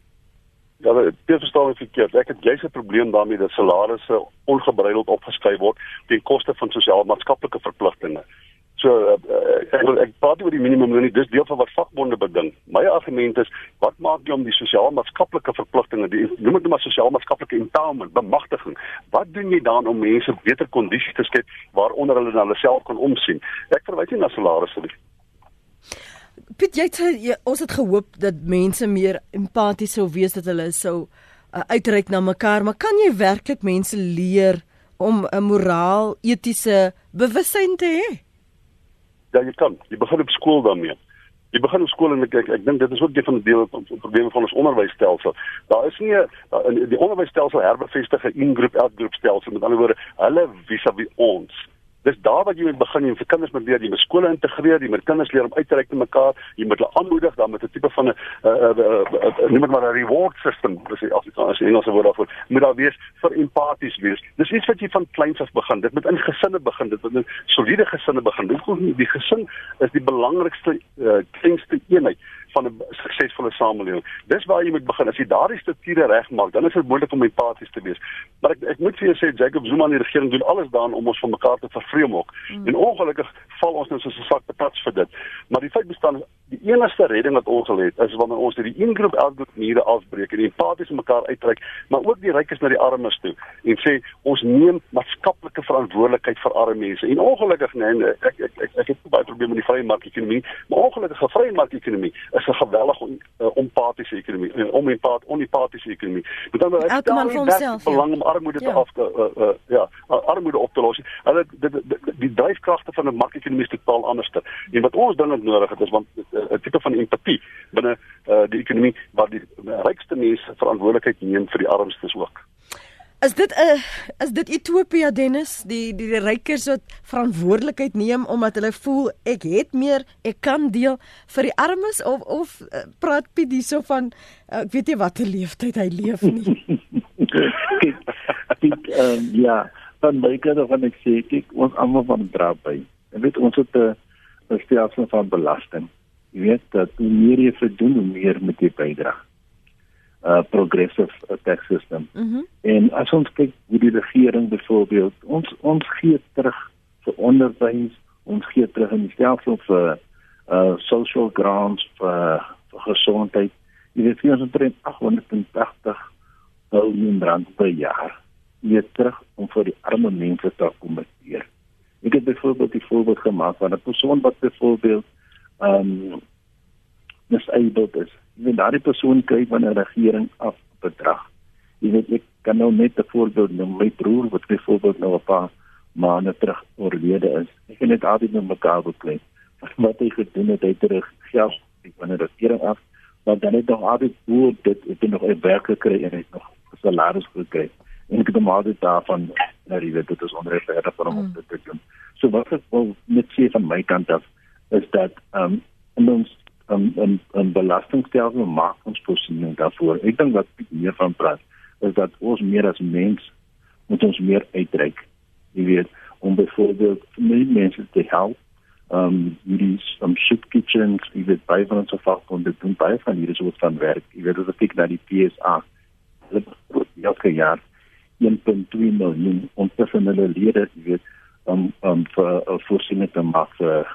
Ja, dit verstaan ek verkeerd. Ek het jy's 'n probleem daarmee dat salarisse ongebreideld opgeskryf word ten koste van sosiaal-maatskaplike verpligtinge. So uh, ek wil ek praat oor die minimumloon, dis deel van wat vakbonde beding. My argument is, wat maak jy om die sosiaal-maatskaplike verpligtinge, die noem dit maar sosiaal-maatskaplike empowerment, bemagtiging. Wat doen jy dan om mense beter kondisies te skep waaronder hulle na hulle self kan omsien? Ek verwys nie na salarisse nie. Piet, jy het ons het gehoop dat mense meer empaties sou wees dat hulle sou uh, uitreik na mekaar, maar kan jy werklik mense leer om 'n moraal, etiese bewussyn te hê? Ja, jy kan. Jy begin op skool daarmee. Jy begin op skool en ek ek, ek dink dit is ook een van die dele van probleme van ons onderwysstelsel. Daar is nie die onderwysstelsel herbevestig 'n in-groep out-groep stelsel met ander woorde, hulle vis-à-vis ons dis daar wat jy moet begin en vir kinders moet leer jy moet skole integreer jy moet kinders leer om uit te reik te mekaar jy moet hulle aanmoedig dan met 'n tipe van 'n noem dit maar 'n reward system dis as dit as Engelse woord daarvoor moet daar wees vir empaties wees. Dis iets wat jy van kleins af begin dit moet in gesinne begin dit moet in soliede gesinne begin. Dit die gesin is die belangrikste uh, kleinste eenheid van 'n suksesvolle samelewing. Dis waar jy moet begin. As jy daardie strukture regmaak, dan is dit moontlik om empaties te wees. Maar ek ek moet vir jou sê Jacob Zuma en die regering doen alles daaraan om ons van mekaar te vervreem ook. Mm. En ongelukkig val ons nou soos 'n sak patats vir dit. Maar die feit bestaan die enigste redding wat ons het is wanneer ons hierdie ingroep elke mure afbreek en empaties mekaar uitreik, maar ook die rykes na die armes toe en sê ons neem maatskaplike verantwoordelikheid vir arme mense. En ongelukkig nee, ek ek ek, ek het baie probleme met die vrye mark-ekonomie, maar ongelukkig 'n vrye mark-ekonomie is 'n geweldig on, uh, onpathiese ekonomie, 'n onempaat onempathiese ekonomie. Met ander woorde, elke man vir homself. Belang ja. om armoede ja. te af te uh, uh, ja, armoede op te los. Hulle die, die, die, die dryfkragte van 'n mark-ekonomie is totaal anders. En wat ons dringend nodig het is want 'n tipe van empatie binne uh, die ekonomie waar die rykste mense verantwoordelikheid neem vir die armstes ook. Is dit 'n uh, is dit Ethiopië Dennis die die, die rykers wat verantwoordelikheid neem omdat hulle voel ek het meer ek kan deel vir die armes of of praat Piet hierso van uh, ek weet nie watter leeftyd hy leef nie. Piet um, ja van my kant af van ek sê ek ons almal van dra by. Jy weet ons het 'n stelsel van belasting. Jy weet dat hoe meer jy verdien hoe meer moet jy bydra uh progressive uh, tax system. Mm -hmm. En as ons kyk hoe die regering byvoorbeeld ons ons gee terug vir onderwys, ons gee terug in die stelsel vir uh social grants vir vir gesondheid. Jy weet ons het 880 miljoen rand per jaar hier terug om vir die arme mense te akkommodeer. Ek het byvoorbeeld die voorbeeld gemaak van 'n persoon wat byvoorbeeld um disabled is jy weet daardie persoon kry van 'n regering af bedrag. Jy weet ek kan nou net 'n voorbeeld noem my broer wat byvoorbeeld nou 'n paar maande terug oorlede is. Ek het net altyd met mekaar beklei. Wat hy gedoen het, hy terug geld van 'n regering af, maar dan het nog altyd hoe dit het hy nog 'n werk gekry en het nog 'n salaris gekry. En ek het hom altyd daarvan nou jy weet dit is onregverdig vir hom om dit te doen. So wat ek wil net sê van my kant af is dat ehm um, ons 'n 'n 'n belastingstelsel maak ons voorsiening daarvoor. Ek dink wat meer van praat is dat ons meer as mens moet ons meer uitreik. Jy weet, om byvoorbeeld meer mense te help. Ehm um, hierdie some soup kitchens, jy weet baie van ons vakbonde doen baie van hierdie soort van werk. Jy weet as ek kyk na die PSA, hulle elke jaar 1.2 miljoen hulle lede, jy weet, om om vir 'n voorsiening te maak vir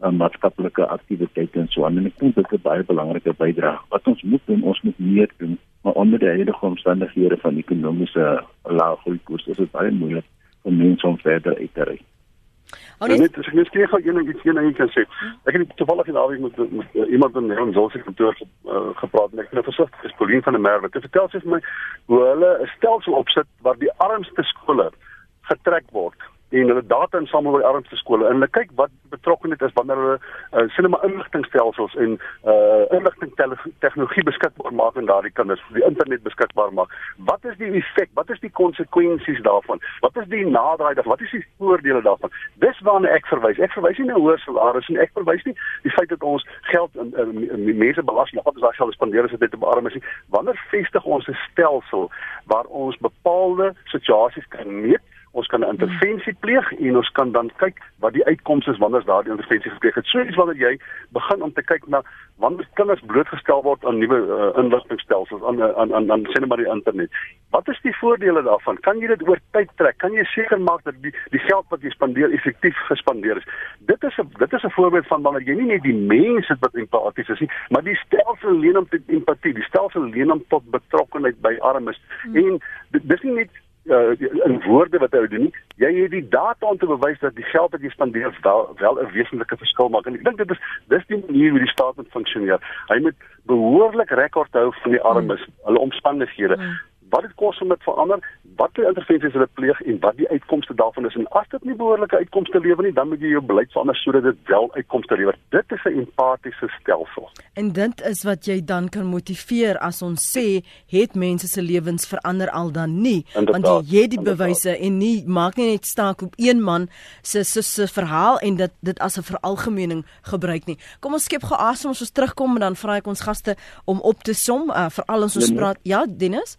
uh, maatskaplike aktiwiteite en so aan. En ek dink dit is 'n baie belangrike bydrae. Wat ons moet doen, ons moet meer doen, maar onder die huidige omstandighede van ekonomiese lae groeikoers is dit baie moeilik om mense om verder uit te ry. Oh, nee. Net as ek net skielik een iets een ding kan sê. Ek het toevallig in Naweek met, met, met uh, iemand in Ron Zulse kantoor uh, gepraat en ek het nou versigtig is Pauline van der Merwe. Dit vertel sy vir my hoe hulle 'n stelsel opsit waar die armste skole getrek word en hulle data insamel by armste skole en hulle kyk wat betrokkenheid is wanneer hulle uh, sinema inligtingstelsels en uh, inligting tegnologie beskikbaar maak aan daardie kinders die internet beskikbaar maak. Wat is die effek? Wat is die konsekwensies daarvan? Wat is die naderdraai daarvan? Wat is die voordele daarvan? Dis waarna ek verwys. Ek verwys nie na hoër salarisse nie. Ek verwys nie die feit dat ons geld in, in, in, in mense belasting wat ons daar sal spandeer as dit te bearm is. Wanneer vestig ons 'n stelsel waar ons bepaalde situasies kan meet ons kan 'n intervensie pleeg en ons kan dan kyk wat die uitkomste is wanneer daardie intervensie gepleeg het. So iets wanneer jy begin om te kyk na wanneer kinders blootgestel word aan nuwe uh, inligtingstelsels aan aan aan aan sê net maar die internet. Wat is die voordele daarvan? Kan jy dit oor tyd trek? Kan jy seker maak dat die die geld wat jy spandeer effektief gespandeer is? Dit is 'n dit is 'n voorbeeld van wanneer jy nie net die mense wat empaties is nie, maar die stelsel leen om tot empatie, die stelsel leen om tot betrokkenheid by armes. Hmm. En dis nie net uh, in woorde wat hy doen nie. Jy het die data om te bewys dat die geld wat jy spandeer wel wel 'n wesentlike verskil maak. En ek dink dit is dis die manier hoe die staat moet funksioneer. Hy moet behoorlik rekord hou van die armes, mm. hulle omstandighede. Mm wat dit kos om dit verander, watter intervensies hulle pleeg en wat die uitkomste daarvan is. En as dit nie behoorlike uitkomste lewer nie, dan moet jy jou beleid verander sodat dit wel uitkomste lewer. Dit is 'n empatiese stelsel. En dit is wat jy dan kan motiveer as ons sê het mense se lewens verander al dan nie, want jy het die bewyse en nie maak nie net staak op een man se se se verhaal en dit dit as 'n veralgemening gebruik nie. Kom ons skep gou asem ons ons terugkom en dan vra ek ons gaste om op te som uh, vir al ons ons praat. Ja, Dennis?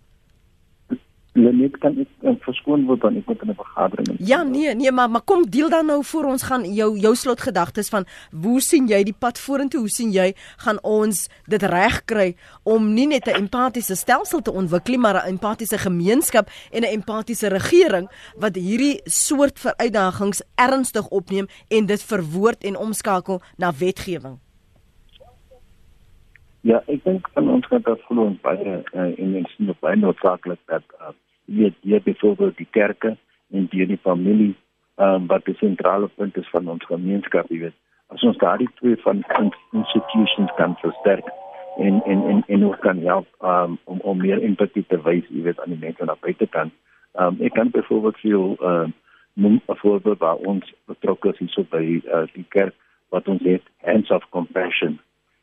Net kan ek uh, verskoon word dan ek moet in 'n vergadering. Ja, nee, nee, maar maar kom deel dan nou voor ons gaan jou jou slotgedagtes van hoe sien jy die pad vorentoe? Hoe sien jy gaan ons dit regkry om nie net 'n empatiese stelsel te ontwikkel maar 'n empatiese gemeenskap en 'n empatiese regering wat hierdie soort veruitdagings ernstig opneem en dit verwoord en omskakel na wetgewing. Ja, ek dink ons kan dit glo ons baie uh, en mens sien baie noodsaaklik dat uh, weet jy byvoorbeeld die kerke en die die familie um, wat die sentrale punt is van ons gemeenskap jy weet. As ons daardie twee van institutions kan versterk en en en en ook kan help um, om om meer empatie te wys jy weet aan die mense aan die buitekant. Um, ek kan byvoorbeeld veel um, noem 'n voorbeeld waar ons betrokke is so by uh, die kerk wat ons het hands of compassion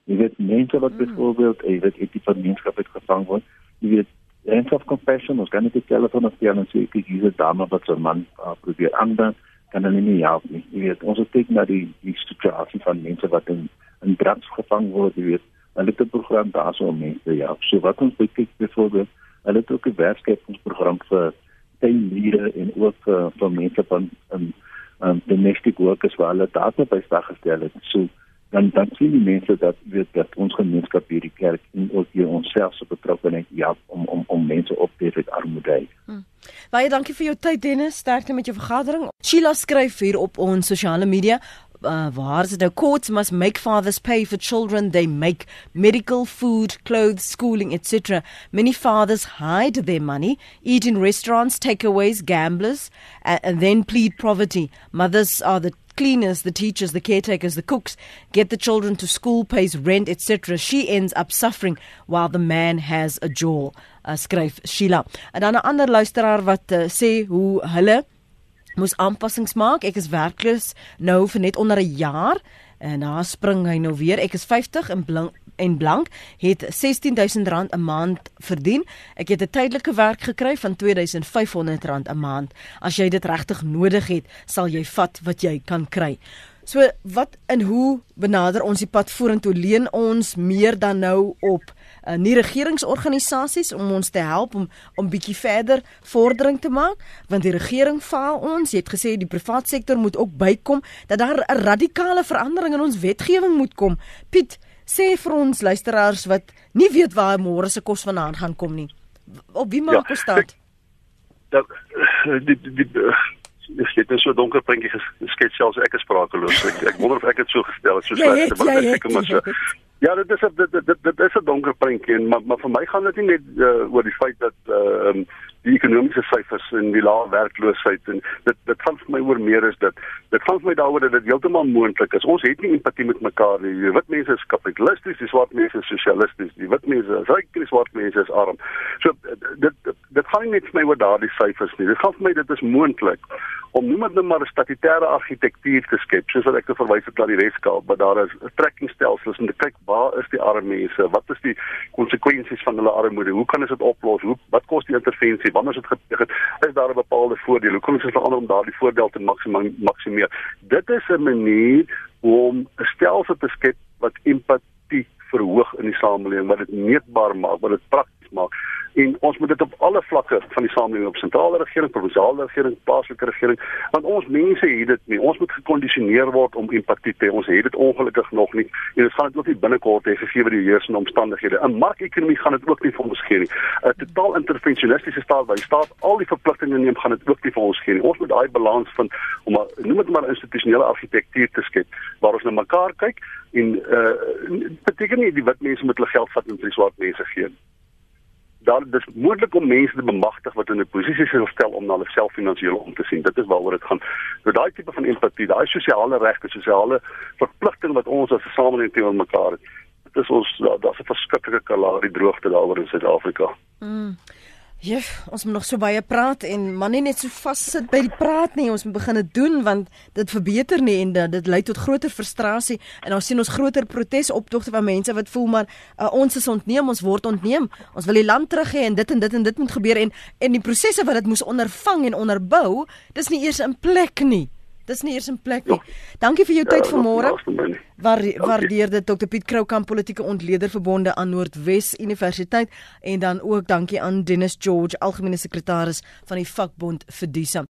jy weet mense wat mm. byvoorbeeld jy weet die gemeenskap het gevang word jy weet End of compassion, ons kan nie die telefoon op die en sê ek hier is 'n dame wat so man uh, probeer ander kan hulle nie help nie. Jy weet, ons het kyk na die die situasie van mense wat in in drugs gevang word, jy weet. Hulle het 'n program daarso om mense te help. So wat ons kyk byvoorbeeld, hulle het ook 'n werkskeppingsprogram vir tuinliere en ook vir, vir mense van in um, domestic workers waar hulle data bystaan gestel het. So dan dan sien die mense dat weet dat ons gemeenskap hierdie kerk en ook hier onsself se betrokkeheid ja om om om mense op te red armoede. Hmm. Baie dankie vir jou tyd Dennis, sterkte met jou vergadering. Sheila skryf hier op ons sosiale media Uh, waar is nou courts must make fathers pay for children they make medical food clothes schooling etc many fathers hide their money eat in restaurants takeaways gamblers uh, and then plead poverty mothers are the cleaners, the teachers, the caretakers, the cooks, get the children to school, pays rent, etc. She ends up suffering while the man has a jaw, uh, skryf Sheila. En dan 'n ander luisteraar wat uh, sê hoe hulle moes aanpassings maak. Ek is werkloos nou vir net onder 'n jaar en na spring hy nou weer. Ek is 50 en blank en blank het R16000 'n maand verdien. Ek het 'n tydelike werk gekry van R2500 'n maand. As jy dit regtig nodig het, sal jy vat wat jy kan kry. So wat en hoe benader ons die pad vorentoe? Leen ons meer dan nou op uh, nie regeringsorganisasies om ons te help om om bietjie verder vordering te maak, want die regering faal ons. Jy het gesê die private sektor moet ook bykom dat daar 'n radikale verandering in ons wetgewing moet kom. Piet, sê vir ons luisteraars wat nie weet waar môre se kos vanaand gaan kom nie. Op wie maak ja, dit? Dat die die, die Dis net so 'n donker prentjie geskets selfs ek is sprakeloos. Ek, ek wonder of ek dit so gestel het so sleg, maar ek seker maar so. Ja, dit is 'n dit dit dit is 'n donker prentjie en maar maar vir my gaan dit nie net uh, oor die feit dat uh, um, die ekonomiese syfers en die lae werkloosheid en dit dit gaan vir my oor meer is dit dit gaan vir my daaroor dat dit heeltemal moontlik is. Ons het nie empatie met mekaar nie. Die wit mense is kapitalisties, die swart mense is sosialisties. Die wit mense is ryk, die swart mense is arm. So dit dit, dit gaan nie net vir my oor daardie syfers nie. Dit gaan vir my dit is moontlik om niemand net maar 'n statutêre argitektuur te skep soos wat ek te verwys het na die Weskaap, maar daar is trekkingstelsels om te kyk waar is die arme mense? Wat is die konsekwensies van hulle armoede? Hoe kan ons dit oplos? Hoe wat kos die intervensie? Wanneer dit gepleeg het, is daar 'n bepaalde voordeel. Hoe kom ons verander om daardie voordeel te maksimeer? Dit is 'n manier om 'n stelsel te skep wat empatie verhoog in die samelewing, wat dit meetbaar maak, wat dit prakties maak en ons moet dit op alle vlakke van die samelewing op sentrale regering, provinsiale regering, plaaslike regering, want ons mense het dit nie. Ons moet gekondisioneer word om empatie te hê. Ons het dit ongelukkig nog nie en dit gaan dit ook nie binnekort hê gegee die heersende omstandighede. 'n Markekonomie gaan dit ook nie vir ons gee nie. 'n Totaal interventionistiese staat waar die staat al die verpligtinge neem, gaan dit ook nie vir ons gee nie. Ons moet daai balans vind om noem dit maar institusionele argitektuur te skep waar ons na mekaar kyk en uh beteken nie die wit mense moet hulle geld vat en vir die swart mense gee nie daar dis moontlik om mense te bemagtig wat in 'n posisie sou stel om na hulle self finansiëel om te sien. Dit is waaroor dit gaan. So daai tipe van empatie, daai sosiale regte, sosiale verpligting wat ons as 'n samelewing teenoor mekaar het. Dit is ons daar's 'n verskriklike kalarie droogte daaroor in Suid-Afrika. Mm. Jef, ons moet nog so baie praat en man nie net so vassit by die praat nie, ons moet begin dit doen want dit verbeter nie en dit lei tot groter frustrasie en ons sien ons groter protesoptogte van mense wat voel maar uh, ons is ontneem, ons word ontneem. Ons wil die land terug hê en dit en dit en dit moet gebeur en en die prosesse wat dit moes ondervang en onderbou, dis nie eers in plek nie. Dis nie eers in plek nie. Dankie vir jou ja, tyd vanmôre. Waar waardeer dit Dr Piet Kroukamp politieke ontleder verbonde aan Noordwes Universiteit en dan ook dankie aan Dennis George algemene sekretaris van die vakbond Fedisa.